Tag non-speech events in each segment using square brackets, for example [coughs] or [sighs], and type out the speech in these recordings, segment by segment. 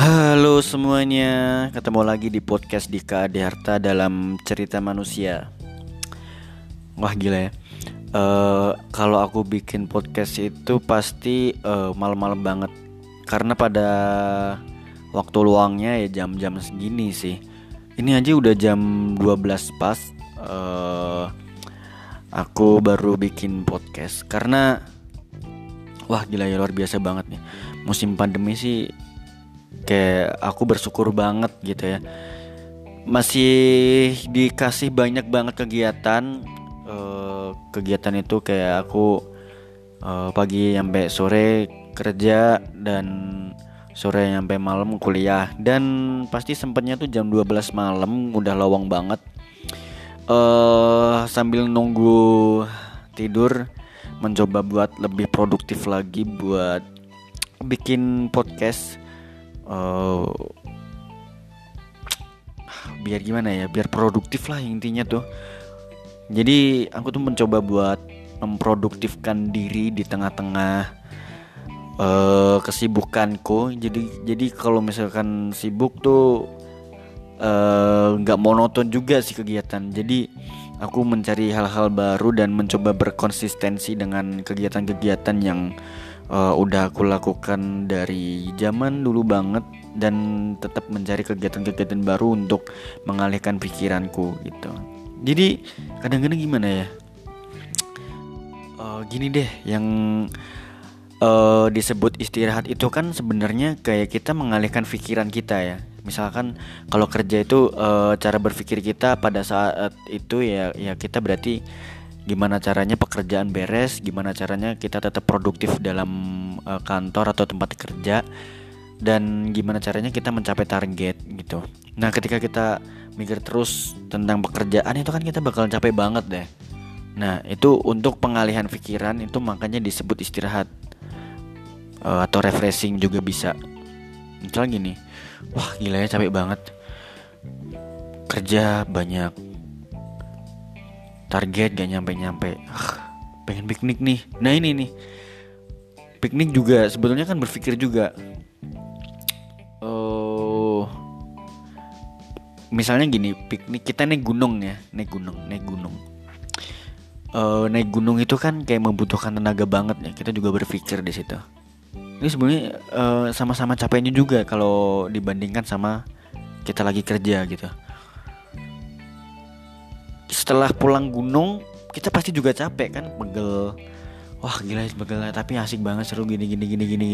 Halo semuanya, ketemu lagi di podcast Dika Adeharta dalam cerita manusia. Wah gila ya. Uh, kalau aku bikin podcast itu pasti uh, malam-malam banget, karena pada waktu luangnya ya jam-jam segini sih. Ini aja udah jam 12 pas. Uh, aku baru bikin podcast karena wah gila ya luar biasa banget nih. Musim pandemi sih kayak aku bersyukur banget gitu ya. Masih dikasih banyak banget kegiatan uh, kegiatan itu kayak aku uh, pagi sampai sore kerja dan sore sampai malam kuliah. Dan pasti sempatnya tuh jam 12 malam udah lowong banget. Uh, sambil nunggu tidur mencoba buat lebih produktif lagi buat bikin podcast uh, biar gimana ya biar produktif lah intinya tuh. Jadi aku tuh mencoba buat memproduktifkan diri di tengah-tengah uh, kesibukanku. Jadi jadi kalau misalkan sibuk tuh eh, nggak uh, monoton juga sih kegiatan. Jadi aku mencari hal-hal baru dan mencoba berkonsistensi dengan kegiatan-kegiatan yang uh, udah aku lakukan dari zaman dulu banget dan tetap mencari kegiatan-kegiatan baru untuk mengalihkan pikiranku gitu. Jadi kadang-kadang gimana ya? Uh, gini deh, yang uh, disebut istirahat itu kan sebenarnya kayak kita mengalihkan pikiran kita ya. Misalkan kalau kerja itu uh, cara berpikir kita pada saat itu ya ya kita berarti gimana caranya pekerjaan beres, gimana caranya kita tetap produktif dalam uh, kantor atau tempat kerja dan gimana caranya kita mencapai target gitu. Nah, ketika kita mikir terus tentang pekerjaan itu kan kita bakal capek banget deh. Nah, itu untuk pengalihan pikiran itu makanya disebut istirahat uh, atau refreshing juga bisa. Misalnya gini, wah gila ya capek banget. Kerja banyak, target gak nyampe-nyampe. Ah, pengen piknik nih. Nah ini nih. Piknik juga sebetulnya kan berpikir juga. Oh misalnya gini piknik kita naik gunung ya naik gunung naik gunung. Uh, naik gunung itu kan kayak membutuhkan tenaga banget ya. Kita juga berpikir di situ. Ini sebenarnya uh, sama-sama capeknya juga kalau dibandingkan sama kita lagi kerja gitu setelah pulang gunung kita pasti juga capek kan pegel. Wah gila pegel tapi asik banget seru gini gini gini gini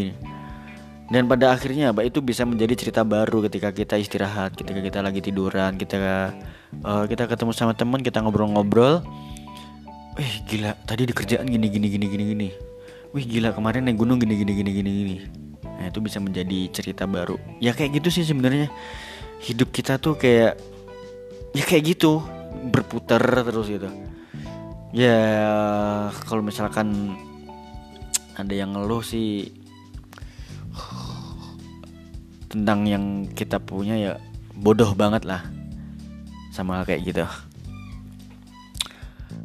dan pada akhirnya apa itu bisa menjadi cerita baru ketika kita istirahat ketika kita lagi tiduran kita uh, kita ketemu sama teman kita ngobrol-ngobrol. Wih gila tadi di kerjaan gini gini gini gini gini. Wih gila kemarin naik gunung gini gini gini gini gini. Nah itu bisa menjadi cerita baru. Ya kayak gitu sih sebenarnya. Hidup kita tuh kayak Ya kayak gitu berputar terus gitu. Ya kalau misalkan ada yang ngeluh sih tentang yang kita punya ya bodoh banget lah sama kayak gitu.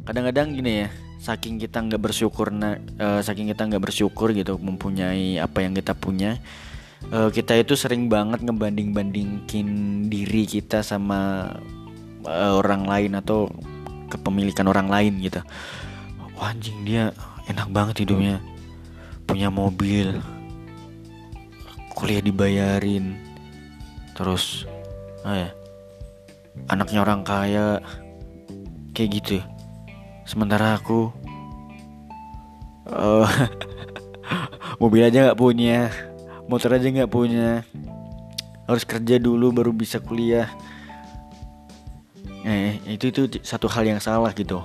Kadang-kadang gini ya saking kita nggak bersyukur na, uh, saking kita nggak bersyukur gitu mempunyai apa yang kita punya uh, kita itu sering banget ngebanding bandingkin diri kita sama uh, orang lain atau kepemilikan orang lain gitu. Wah, anjing dia enak banget hidupnya. Punya mobil kuliah dibayarin terus ah ya anaknya orang kaya kayak gitu sementara aku uh, [laughs] mobil aja nggak punya motor aja nggak punya. Harus kerja dulu baru bisa kuliah eh itu itu satu hal yang salah gitu.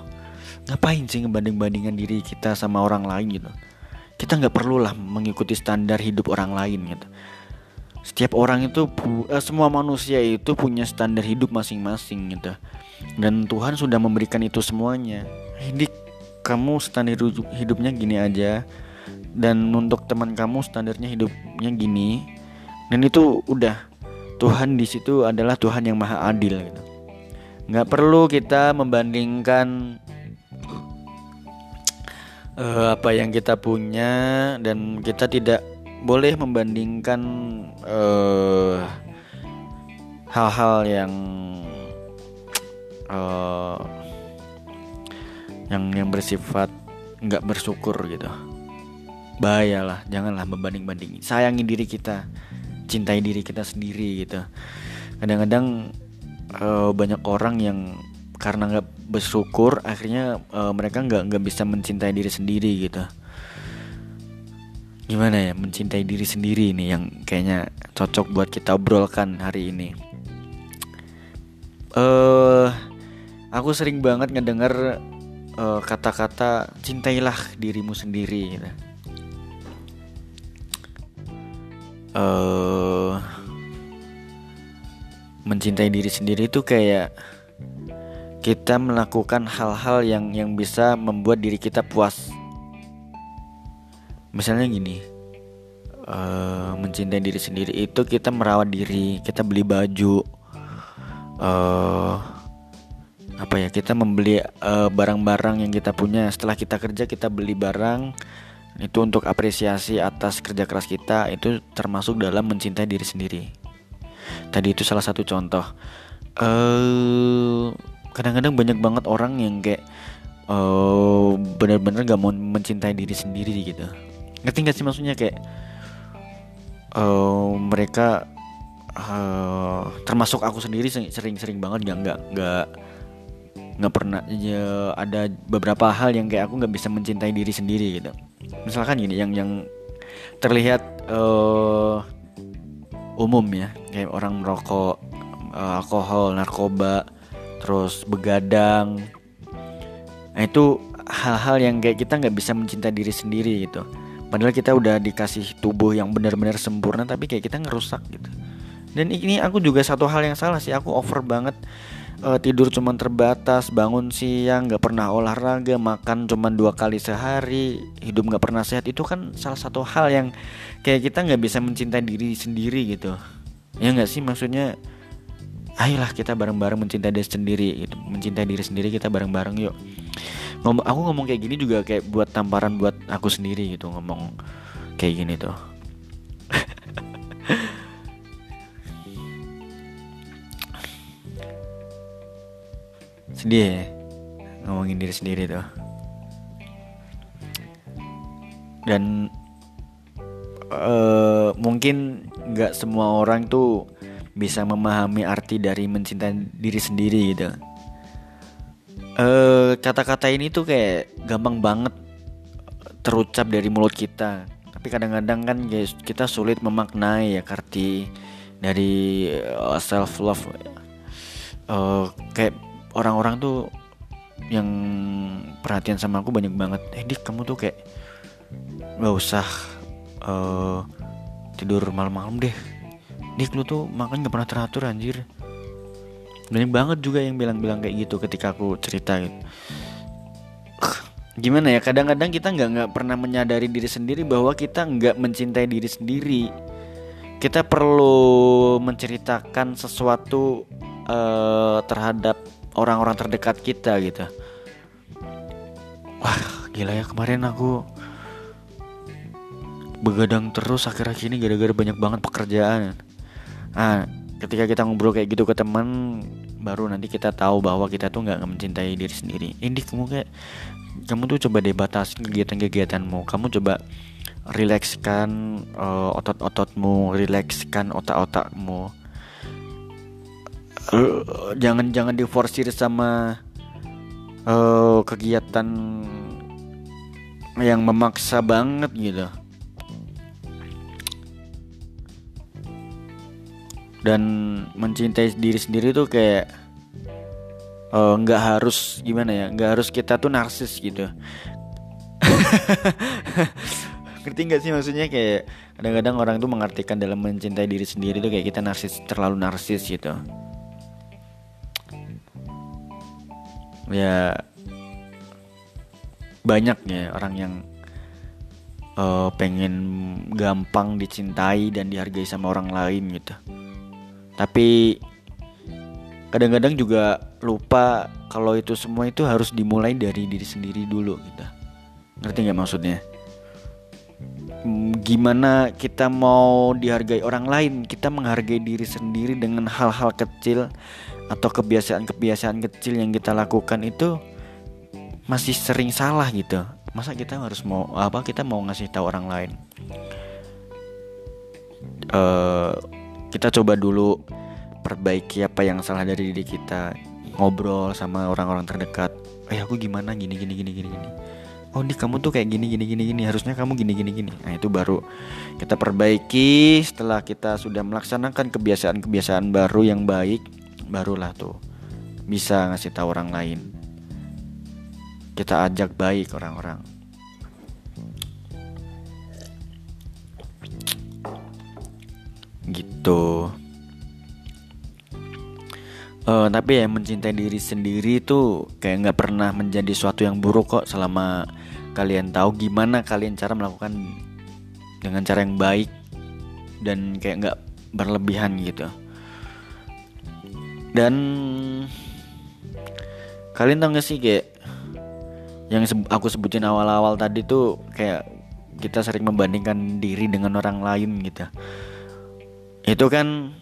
Ngapain sih ngebanding bandingkan diri kita sama orang lain gitu? Kita nggak perlu lah mengikuti standar hidup orang lain gitu. Setiap orang itu eh, semua manusia itu punya standar hidup masing-masing gitu. Dan Tuhan sudah memberikan itu semuanya. Jadi kamu standar hidupnya gini aja. Dan untuk teman kamu standarnya hidupnya gini. Dan itu udah Tuhan di situ adalah Tuhan yang maha adil gitu nggak perlu kita membandingkan uh, apa yang kita punya dan kita tidak boleh membandingkan uh, hal-hal yang uh, yang yang bersifat nggak bersyukur gitu. Bahayalah janganlah membanding banding sayangi diri kita cintai diri kita sendiri gitu. Kadang-kadang uh, banyak orang yang karena nggak bersyukur akhirnya uh, mereka nggak nggak bisa mencintai diri sendiri gitu gimana ya mencintai diri sendiri ini yang kayaknya cocok buat kita obrolkan hari ini uh, aku sering banget ngedenger kata kata-kata cintailah dirimu sendiri gitu. Uh, mencintai diri sendiri itu kayak kita melakukan hal-hal yang yang bisa membuat diri kita puas. Misalnya gini, uh, mencintai diri sendiri itu kita merawat diri, kita beli baju, uh, apa ya kita membeli barang barang-barang yang kita punya setelah kita kerja kita beli barang itu untuk apresiasi atas kerja keras kita itu termasuk dalam mencintai diri sendiri. Tadi itu salah satu contoh. Uh, kadang-kadang banyak banget orang yang kayak uh, benar-benar gak mau mencintai diri sendiri gitu. Ngerti gak sih maksudnya? Kayak uh, mereka uh, termasuk aku sendiri sering-sering banget gak nggak nggak nggak pernah ya, ada beberapa hal yang kayak aku nggak bisa mencintai diri sendiri gitu. Misalkan gini yang yang terlihat uh, umum ya. Kayak orang merokok uh, alkohol narkoba terus begadang. Nah itu hal-hal yang kayak kita nggak bisa mencintai diri sendiri gitu. Padahal kita udah dikasih tubuh yang benar-benar sempurna tapi kayak kita ngerusak gitu. Dan ini aku juga satu hal yang salah sih. Aku over banget uh, tidur cuma terbatas bangun siang nggak pernah olahraga makan cuma dua kali sehari hidup nggak pernah sehat. Itu kan salah satu hal yang kayak kita nggak bisa mencintai diri sendiri gitu. Ya nggak sih? Maksudnya ayolah kita bareng-bareng mencintai diri sendiri gitu. Mencintai diri sendiri kita bareng-bareng yuk. Ngomong aku ngomong kayak gini juga kayak buat tamparan buat aku sendiri gitu ngomong kayak gini tuh sedih ya ngomongin diri sendiri tuh dan uh, mungkin nggak semua orang tuh bisa memahami arti dari mencintai diri sendiri gitu. Eh kata-kata ini tuh kayak gampang banget terucap dari mulut kita, tapi kadang-kadang kan guys kita sulit memaknai ya arti dari uh, eh, self love. Uh, kayak orang-orang tuh yang perhatian sama aku banyak banget. Eh dik kamu tuh kayak nggak usah uh, tidur malam-malam deh. Dik lu tuh makan gak pernah teratur anjir. Banyak banget juga yang bilang-bilang kayak gitu ketika aku cerita gitu. [sighs] Gimana ya kadang-kadang kita nggak nggak pernah menyadari diri sendiri bahwa kita nggak mencintai diri sendiri. Kita perlu menceritakan sesuatu uh, terhadap orang-orang terdekat kita gitu. Wah gila ya kemarin aku begadang terus akhir-akhir ini gara-gara banyak banget pekerjaan. Nah ketika kita ngobrol kayak gitu ke teman baru nanti kita tahu bahwa kita tuh nggak mencintai diri sendiri. Ini kamu kayak kamu tuh coba deh kegiatan-kegiatanmu. Kamu coba rilekskan uh, otot-ototmu rilekskan otak-otakmu uh, jangan jangan diforsir sama uh, kegiatan yang memaksa banget gitu. Dan mencintai diri sendiri tuh kayak eh, nggak uh, harus gimana ya nggak harus kita tuh narsis gitu. [laughs] Ngerti nggak sih maksudnya? Kayak kadang-kadang orang tuh mengartikan dalam mencintai diri sendiri tuh kayak kita narsis terlalu narsis gitu ya banyak ya orang yang uh, pengen gampang dicintai dan dihargai sama orang lain gitu. Tapi kadang-kadang juga lupa kalau itu semua itu harus dimulai dari diri sendiri dulu gitu. Ngerti nggak maksudnya? Mm, gimana kita mau dihargai orang lain? Kita menghargai diri sendiri dengan hal-hal kecil atau kebiasaan-kebiasaan kecil yang kita lakukan itu masih sering salah gitu. Masa kita harus mau apa kita mau ngasih tahu orang lain? Uh, kita coba dulu perbaiki apa yang salah dari diri kita. Ngobrol sama orang-orang terdekat. Eh aku gimana? Gini gini gini gini gini. Oh di kamu tuh kayak gini gini gini gini. Harusnya kamu gini gini gini. Nah itu baru kita perbaiki. Setelah kita sudah melaksanakan kebiasaan-kebiasaan baru yang baik barulah tuh bisa ngasih tahu orang lain. Kita ajak baik orang-orang. Gitu. Uh, tapi ya mencintai diri sendiri itu kayak nggak pernah menjadi suatu yang buruk kok selama kalian tahu gimana kalian cara melakukan dengan cara yang baik dan kayak nggak berlebihan gitu dan kalian tahu gak sih kayak yang aku sebutin awal-awal tadi tuh kayak kita sering membandingkan diri dengan orang lain gitu. Itu kan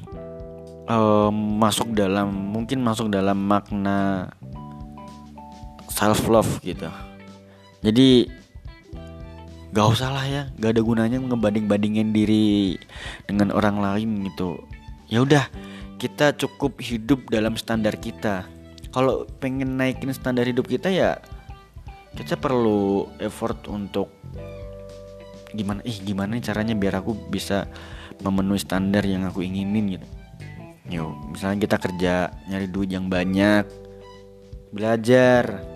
uh, masuk dalam mungkin masuk dalam makna self love gitu. Jadi gak usah lah ya gak ada gunanya ngebanding bandingin diri dengan orang lain gitu. Ya udah kita cukup hidup dalam standar kita kalau pengen naikin standar hidup kita ya kita perlu effort untuk gimana ih gimana caranya biar aku bisa memenuhi standar yang aku inginin gitu Yo, misalnya kita kerja nyari duit yang banyak, belajar.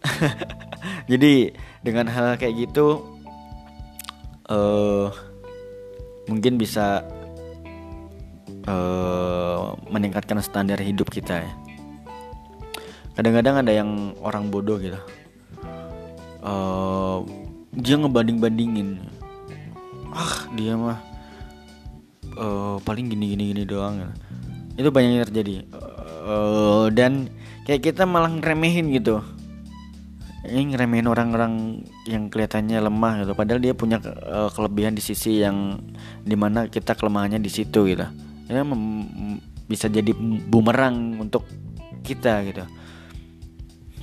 [laughs] Jadi dengan hal kayak gitu, uh, mungkin bisa uh, meningkatkan standar hidup kita ya. Kadang-kadang ada yang orang bodoh gitu, uh, dia ngebanding-bandingin, ah dia mah uh, paling gini gini gini doang itu banyak yang terjadi. Uh, dan kayak kita malah ngeremehin gitu. Ini ngeremehin orang-orang yang kelihatannya lemah gitu. Padahal dia punya uh, kelebihan di sisi yang di mana kita kelemahannya di situ gitu ya bisa jadi bumerang untuk kita gitu.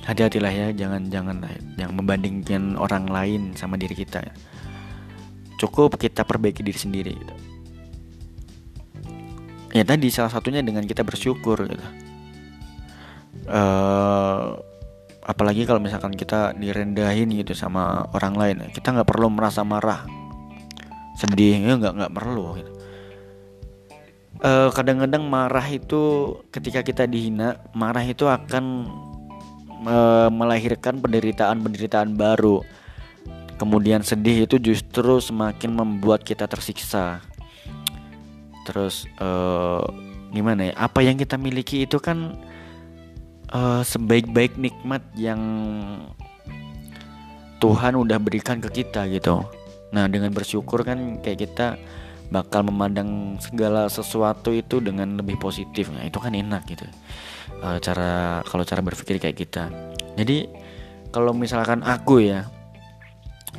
Hati-hatilah ya jangan jangan yang membandingkan orang lain sama diri kita. Cukup kita perbaiki diri sendiri gitu. Ya tadi salah satunya dengan kita bersyukur gitu. Uh, apalagi kalau misalkan kita direndahin gitu sama orang lain kita nggak perlu merasa marah sedih ya nggak nggak perlu gitu kadang-kadang marah itu ketika kita dihina marah itu akan uh, melahirkan penderitaan-penderitaan baru. Kemudian sedih itu justru semakin membuat kita tersiksa. Terus uh, gimana ya apa yang kita miliki itu kan uh, sebaik-baik nikmat yang Tuhan udah berikan ke kita gitu. Nah dengan bersyukur kan kayak kita bakal memandang segala sesuatu itu dengan lebih positif. Nah itu kan enak gitu. Uh, cara kalau cara berpikir kayak kita. Jadi kalau misalkan aku ya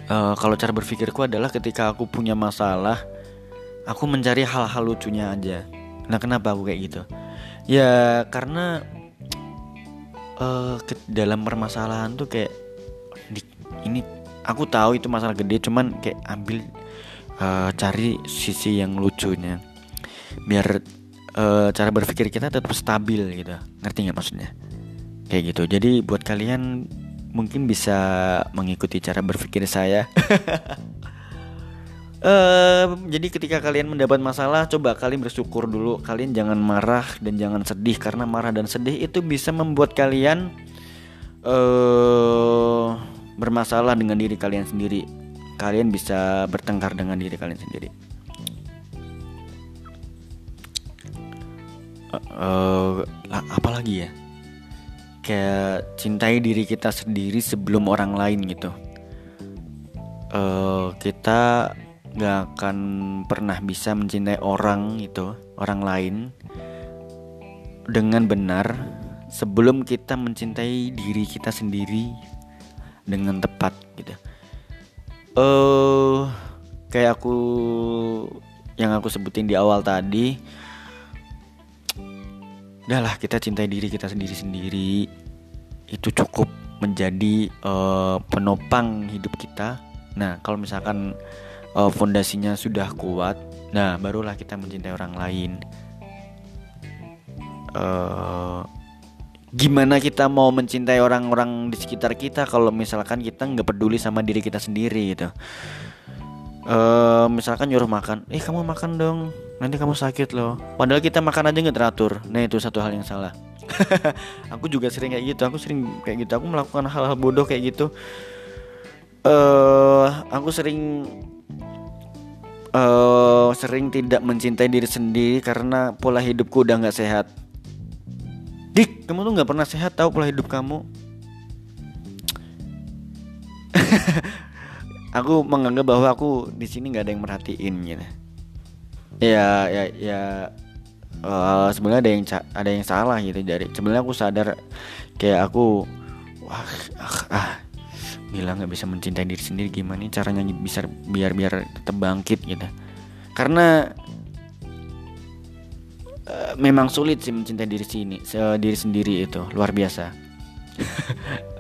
uh, kalau cara berpikirku adalah ketika aku punya masalah aku mencari hal-hal lucunya aja. Nah kenapa aku kayak gitu? Ya karena uh, ke dalam permasalahan tuh kayak ini aku tahu itu masalah gede cuman kayak ambil uh, cari sisi yang lucunya. Biar uh, cara berpikir kita tetap stabil gitu. Ngerti nggak maksudnya? Kayak gitu. Jadi buat kalian mungkin bisa mengikuti cara berpikir saya. Uh, [laughs] jadi ketika kalian mendapat masalah, coba kalian bersyukur dulu. Kalian jangan marah dan jangan sedih. Karena marah dan sedih itu bisa membuat kalian uh, bermasalah dengan diri kalian sendiri. Kalian bisa bertengkar dengan diri kalian sendiri. Uh, uh, apalagi ya? Kayak cintai diri kita sendiri sebelum orang lain gitu. Uh, kita gak akan pernah bisa mencintai orang itu orang lain dengan benar sebelum kita mencintai diri kita sendiri dengan tepat gitu eh uh, kayak aku yang aku sebutin di awal tadi udahlah kita cintai diri kita sendiri sendiri itu cukup menjadi uh, penopang hidup kita. Nah kalau misalkan uh, fondasinya sudah kuat nah barulah kita mencintai orang lain. Uh, gimana kita mau mencintai orang-orang di sekitar kita kalau misalkan kita nggak peduli sama diri kita sendiri gitu? Uh, misalkan nyuruh makan. Eh kamu makan dong. Nanti kamu sakit loh. Padahal kita makan aja nggak teratur. Nah itu satu hal yang salah. [laughs] Aku juga sering kayak gitu. Aku sering kayak gitu. Aku melakukan hal-hal bodoh kayak gitu. Uh, aku sering uh, sering tidak mencintai diri sendiri karena pola hidupku udah nggak sehat Dik, kamu tuh nggak pernah sehat tahu pola hidup kamu. [laughs] aku menganggap bahwa aku di sini nggak ada yang merhatiin gitu. Ya, ya, ya. Uh, sebenarnya ada yang ada yang salah gitu dari sebenarnya aku sadar kayak aku wah ah, ah bilang nggak bisa mencintai diri sendiri gimana caranya bisa biar biar tetap bangkit gitu karena Eh, memang sulit sih mencintai diri sini diri sendiri itu luar biasa. [laughs]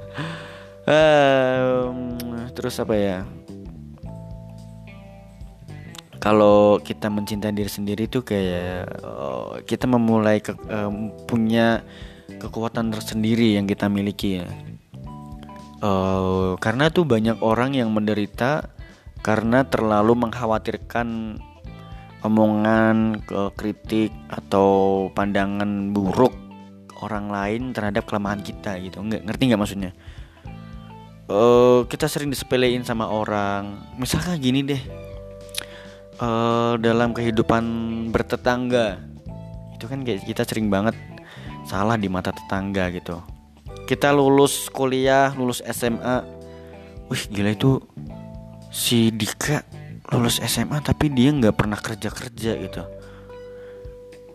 Um, terus apa ya? Kalau kita mencintai diri sendiri itu kayak uh, kita memulai ke, um, punya kekuatan tersendiri yang kita miliki ya. Uh, karena tuh banyak orang yang menderita karena terlalu mengkhawatirkan omongan ke kritik atau pandangan buruk orang lain terhadap kelemahan kita gitu. Nggak ngerti nggak maksudnya? Uh, kita sering disepelein sama orang. Misalkan gini deh. Uh, dalam kehidupan bertetangga. Itu kan kayak kita sering banget salah di mata tetangga gitu. Kita lulus kuliah lulus SMA wih gila itu si Dika lulus SMA tapi dia nggak pernah kerja kerja gitu.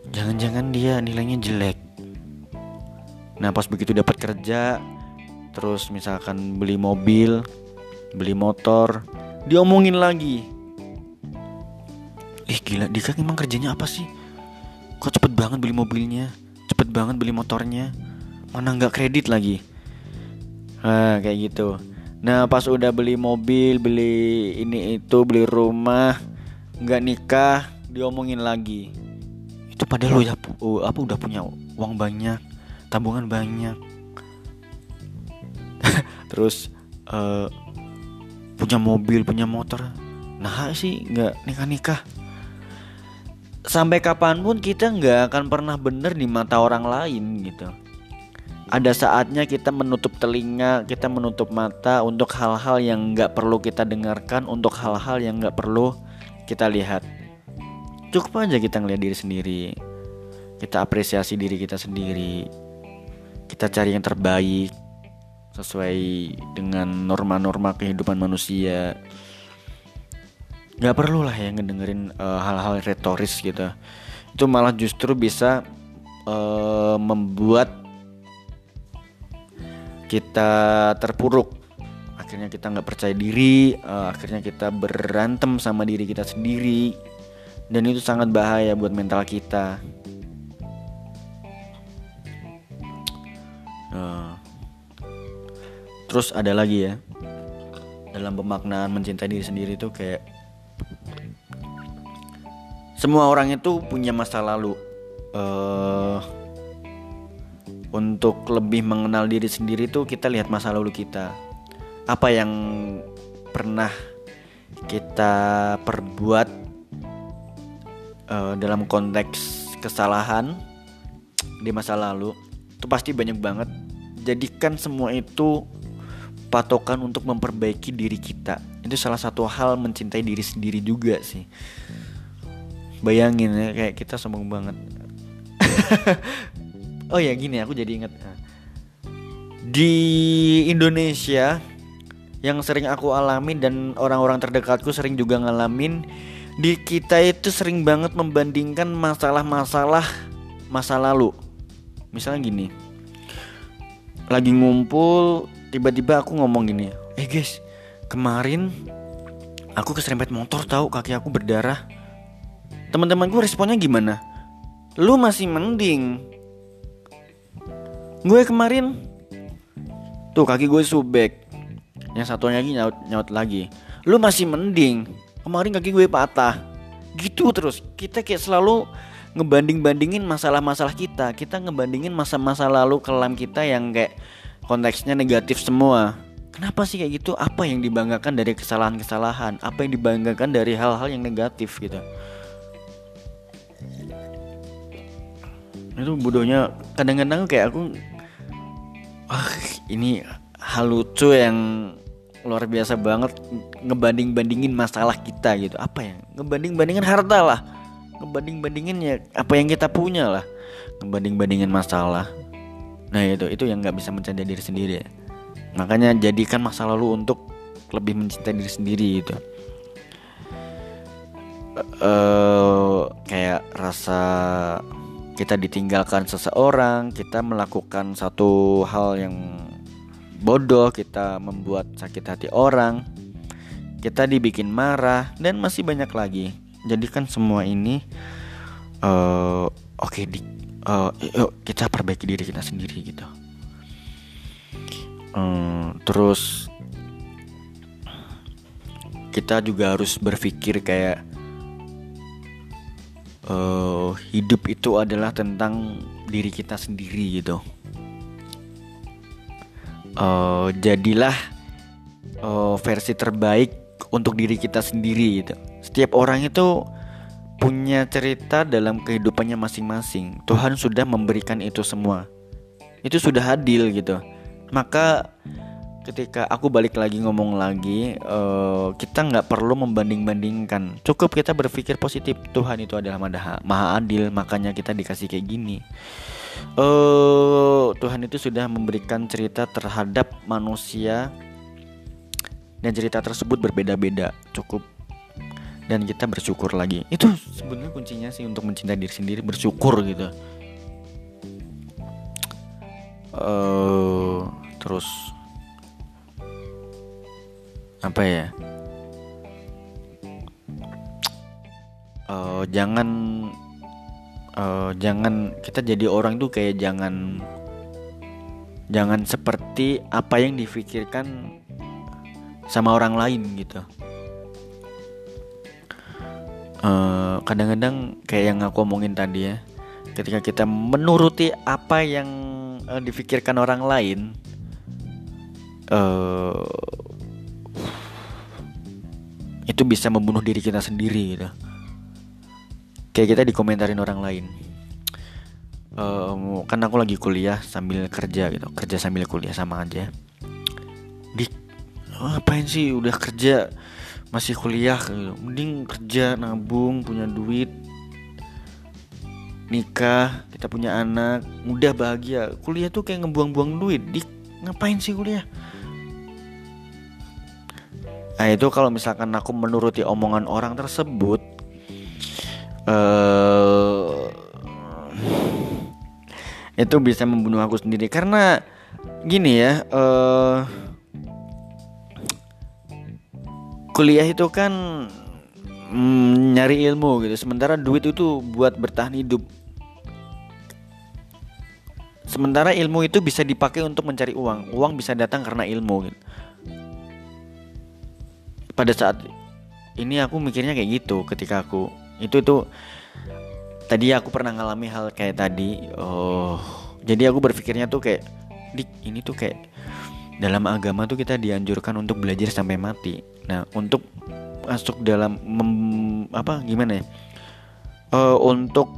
Jangan-jangan dia nilainya jelek. Nah pas begitu dapat kerja terus misalkan beli mobil beli motor diomongin lagi. Ih gila Dika emang kerjanya apa sih? Kok cepet banget beli mobilnya? Cepet banget beli motornya? Mana nggak kredit lagi? Nah kayak gitu Nah pas udah beli mobil, beli ini itu, beli rumah, nggak nikah, diomongin lagi. Itu padahal lo ya uh, apa udah punya uang banyak, tabungan banyak. [laughs] Terus uh, punya mobil, punya motor. Nah sih nggak nikah nikah. Sampai kapan pun kita nggak akan pernah bener di mata orang lain gitu ada saatnya kita menutup telinga, kita menutup mata untuk hal-hal yang nggak perlu kita dengarkan, untuk hal-hal yang nggak perlu kita lihat. Cukup aja kita ngeliat diri sendiri, kita apresiasi diri kita sendiri, kita cari yang terbaik sesuai dengan norma-norma kehidupan manusia. Gak perlu lah ya ngedengerin uh, hal-hal retoris gitu. Itu malah justru bisa uh, membuat kita terpuruk. Akhirnya kita nggak percaya diri uh, akhirnya kita berantem sama diri kita sendiri. Dan itu sangat bahaya buat mental kita. Uh, terus ada lagi ya. Dalam pemaknaan mencintai diri sendiri itu kayak semua orang itu punya masa lalu. Uh, untuk lebih mengenal diri sendiri tuh kita lihat masa lalu kita. Apa yang pernah kita perbuat uh, dalam konteks kesalahan di masa lalu itu pasti banyak banget. Jadikan semua itu patokan untuk memperbaiki diri kita. Itu salah satu hal mencintai diri sendiri juga sih. Bayangin ya kayak kita sombong banget [laughs] oh ya gini aku jadi inget di Indonesia yang sering aku alami dan orang-orang terdekatku sering juga ngalamin di kita itu sering banget membandingkan masalah-masalah masa lalu. Misalnya gini lagi ngumpul tiba-tiba aku ngomong gini eh guys kemarin aku keserempet motor tahu kaki aku berdarah. Teman-teman gue responnya gimana? Lu masih mending gue kemarin. Tuh kaki gue subek. Yang satunya lagi nyaut nyaut lagi. Lu masih mending. Kemarin kaki gue patah. Gitu terus. Kita kayak selalu ngebanding-bandingin masalah-masalah kita. Kita ngebandingin masa-masa lalu kelam kita yang kayak konteksnya negatif semua. Kenapa sih kayak gitu? Apa yang dibanggakan dari kesalahan-kesalahan? Apa yang dibanggakan dari hal-hal yang negatif gitu? Itu bodohnya kadang-kadang kayak aku ah ini hal lucu yang luar biasa banget ngebanding-bandingin masalah kita gitu. Apa ya? Ngebanding-bandingin harta lah. Ngebanding-bandingin ya apa yang kita punya lah. Ngebanding-bandingin masalah. Nah itu itu yang nggak bisa mencintai diri sendiri ya makanya jadikan masa lalu untuk lebih mencintai diri sendiri gitu uh, kayak rasa kita ditinggalkan seseorang kita melakukan satu hal yang bodoh kita membuat sakit hati orang kita dibikin marah dan masih banyak lagi. Jadikan semua ini uh, oke okay, uh, yuk kita perbaiki diri kita sendiri gitu. Hmm, terus kita juga harus berpikir kayak uh, hidup itu adalah tentang diri kita sendiri gitu. Uh, jadilah uh, versi terbaik untuk diri kita sendiri gitu. Setiap orang itu punya cerita dalam kehidupannya masing-masing. Tuhan sudah memberikan itu semua. Itu sudah adil gitu. Maka ketika aku balik lagi ngomong lagi uh, kita nggak perlu membanding-bandingkan. Cukup kita berpikir positif Tuhan itu adalah maha, maha adil makanya kita dikasih kayak gini. Uh, Tuhan itu sudah memberikan cerita terhadap manusia dan cerita tersebut berbeda-beda cukup. Dan kita bersyukur lagi. Itu sebenarnya kuncinya sih untuk mencintai diri sendiri bersyukur gitu. Uh, terus apa ya? Uh, jangan uh, jangan kita jadi orang tuh kayak jangan jangan seperti apa yang difikirkan sama orang lain gitu. Kadang kadang-kadang kayak yang aku omongin tadi ya ketika kita menuruti apa yang uh, difikirkan orang lain uh, itu bisa membunuh diri kita sendiri gitu. Kayak kita dikomentarin orang lain. Uh, kan aku lagi kuliah sambil kerja gitu. Kerja sambil kuliah sama aja. Di oh, apain sih? Udah kerja masih kuliah gitu. mending kerja nabung punya duit nikah kita punya anak mudah bahagia. Kuliah tuh kayak ngebuang-buang duit. Di ngapain sih kuliah nah itu kalau misalkan aku menuruti omongan orang tersebut uh, itu bisa membunuh aku sendiri karena gini ya uh, kuliah itu kan mm, nyari ilmu gitu sementara duit itu buat bertahan hidup Sementara ilmu itu bisa dipakai untuk mencari uang. Uang bisa datang karena ilmu. Gitu. Pada saat ini aku mikirnya kayak gitu ketika aku itu tuh tadi aku pernah ngalami hal kayak tadi. Oh, jadi aku berpikirnya tuh kayak dik ini tuh kayak dalam agama tuh kita dianjurkan untuk belajar sampai mati. Nah, untuk masuk dalam mem, apa gimana ya? Uh, untuk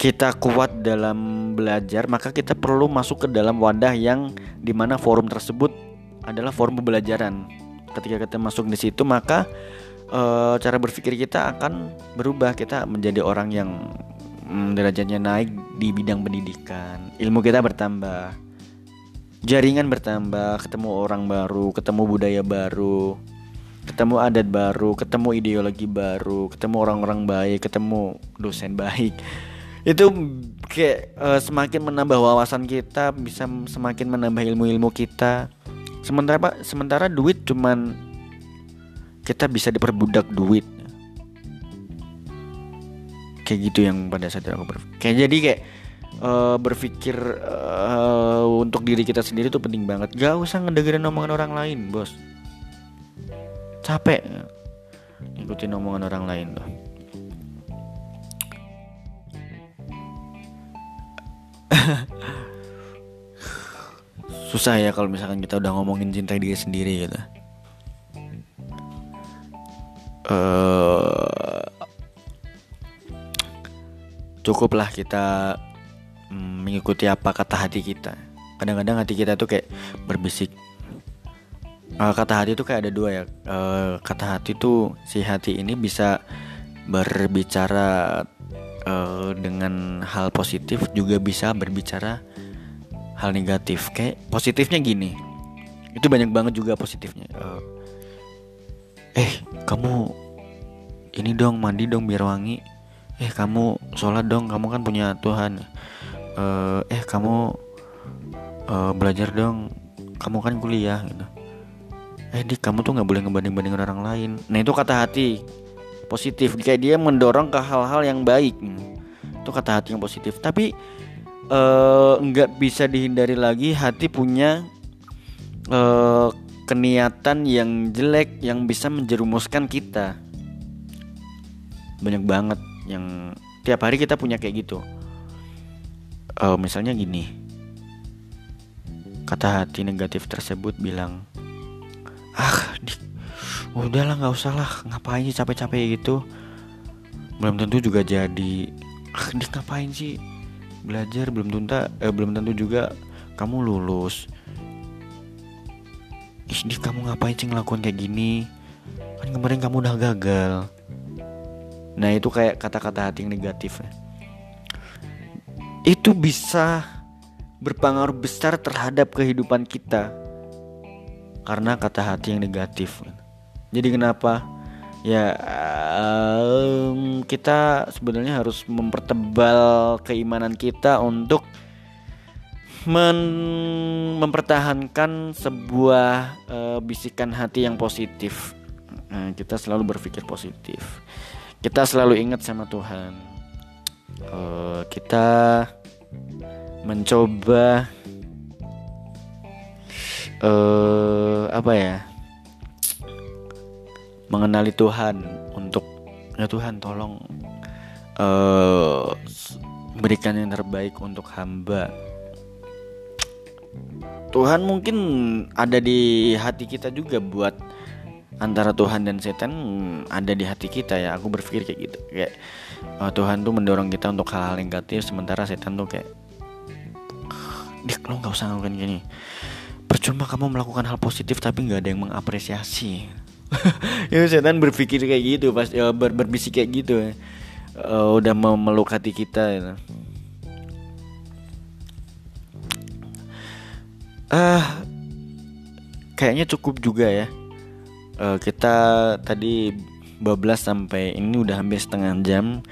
kita kuat dalam belajar, maka kita perlu masuk ke dalam wadah yang di mana forum tersebut adalah forum pembelajaran. Ketika kita masuk di situ, maka e, cara berpikir kita akan berubah. Kita menjadi orang yang mm, derajatnya naik di bidang pendidikan, ilmu kita bertambah, jaringan bertambah, ketemu orang baru, ketemu budaya baru, ketemu adat baru, ketemu ideologi baru, ketemu orang-orang baik, ketemu dosen baik. Itu kayak uh, semakin menambah wawasan kita bisa semakin menambah ilmu-ilmu kita sementara sementara duit cuman kita bisa diperbudak duit. Kayak gitu yang pada saat aku berpikir kayak jadi kayak uh, berpikir uh, untuk diri kita sendiri tuh penting banget. Gak usah ngedengerin omongan orang lain bos. Capek. Ngikutin omongan orang lain tuh [laughs] susah ya kalau misalkan kita udah ngomongin cinta diri sendiri gitu. Uh, cukuplah kita mm, mengikuti apa kata hati kita. Kadang-kadang hati kita tuh kayak berbisik. Uh, kata hati tuh kayak ada dua ya. Uh, kata hati tuh si hati ini bisa berbicara uh, dengan hal positif juga bisa berbicara hal negatif. Kayak positifnya gini. Itu banyak banget juga positifnya. Uh, eh kamu ini dong mandi dong biar wangi. Eh kamu sholat dong kamu kan punya Tuhan. Uh, eh kamu uh, belajar dong. Kamu kan kuliah gitu. Eh di kamu tuh nggak boleh ngebanding bandingin orang lain. Nah itu kata hati positif. Kayak dia mendorong ke hal-hal yang baik. Itu kata hati yang positif. Tapi uh, nggak bisa dihindari lagi. Hati punya uh, keniatan yang jelek yang bisa menjerumuskan kita. Banyak banget yang tiap hari kita punya kayak gitu. Uh, misalnya gini. Kata hati negatif tersebut bilang ah di udahlah nggak usah lah. Ngapain capek-capek gitu? Belum tentu juga jadi. Ah di ngapain sih belajar belum tentu eh, belum tentu juga kamu lulus Ih, kamu ngapain sih ngelakuin kayak gini kan kemarin kamu udah gagal Nah itu kayak kata-kata hati yang negatif ya. Itu bisa berpengaruh besar terhadap kehidupan kita Karena kata hati yang negatif Jadi kenapa? Ya um, kita sebenarnya harus mempertebal keimanan kita untuk men mempertahankan sebuah uh, bisikan hati yang positif. Nah, kita selalu berpikir positif. Kita selalu ingat sama Tuhan. Uh, kita mencoba uh, apa ya mengenali Tuhan untuk ya Tuhan tolong uh, berikan yang terbaik untuk hamba. Tuhan mungkin ada di hati kita juga buat antara Tuhan dan setan ada di hati kita ya. Aku berpikir kayak gitu kayak uh, Tuhan tuh mendorong kita untuk hal-hal negatif sementara setan tuh kayak dik lo nggak usah ngelakuin gini. Percuma kamu melakukan hal positif tapi nggak ada yang mengapresiasi [laughs] ya setan berpikir kayak gitu pas ya, ber berbisik kayak gitu ya. uh, udah memeluk hati kita ya. uh, kayaknya cukup juga ya uh, kita tadi bablas sampai ini udah hampir setengah jam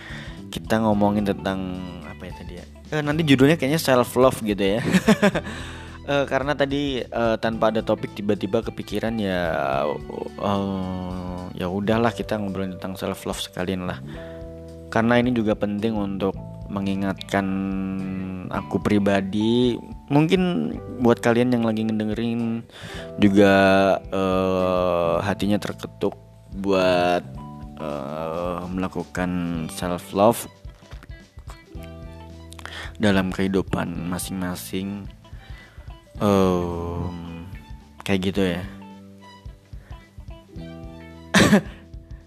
kita ngomongin tentang apa ya tadi ya uh, nanti judulnya kayaknya self love gitu ya [laughs] uh, karena tadi uh, tanpa ada topik tiba-tiba kepikiran ya uh, ya udahlah kita ngobrolin tentang self love sekalian lah. Karena ini juga penting untuk mengingatkan aku pribadi. Mungkin buat kalian yang lagi ngedengerin juga uh, hatinya terketuk buat uh, melakukan self love dalam kehidupan masing-masing um, kayak gitu ya. [coughs]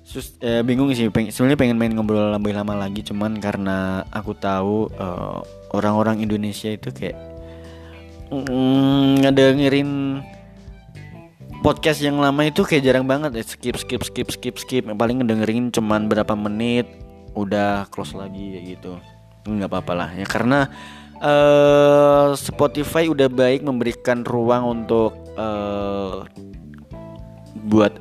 Sus, eh, bingung sih peng, sebenarnya pengen main ngobrol lebih lama lagi cuman karena aku tahu eh, orang-orang Indonesia itu kayak mm, ngedengerin podcast yang lama itu kayak jarang banget ya. Skip skip skip skip skip. Paling ngedengerin cuman berapa menit udah close lagi ya gitu. Nggak apa-apa lah ya karena uh, Spotify udah baik memberikan ruang untuk uh, buat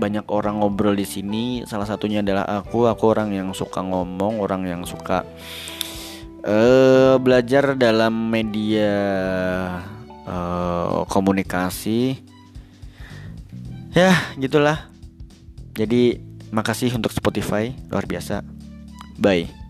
banyak orang ngobrol di sini. Salah satunya adalah aku. Aku orang yang suka ngomong, orang yang suka uh, belajar dalam media uh, komunikasi. Ya, gitulah. Jadi makasih untuk Spotify luar biasa. Bye.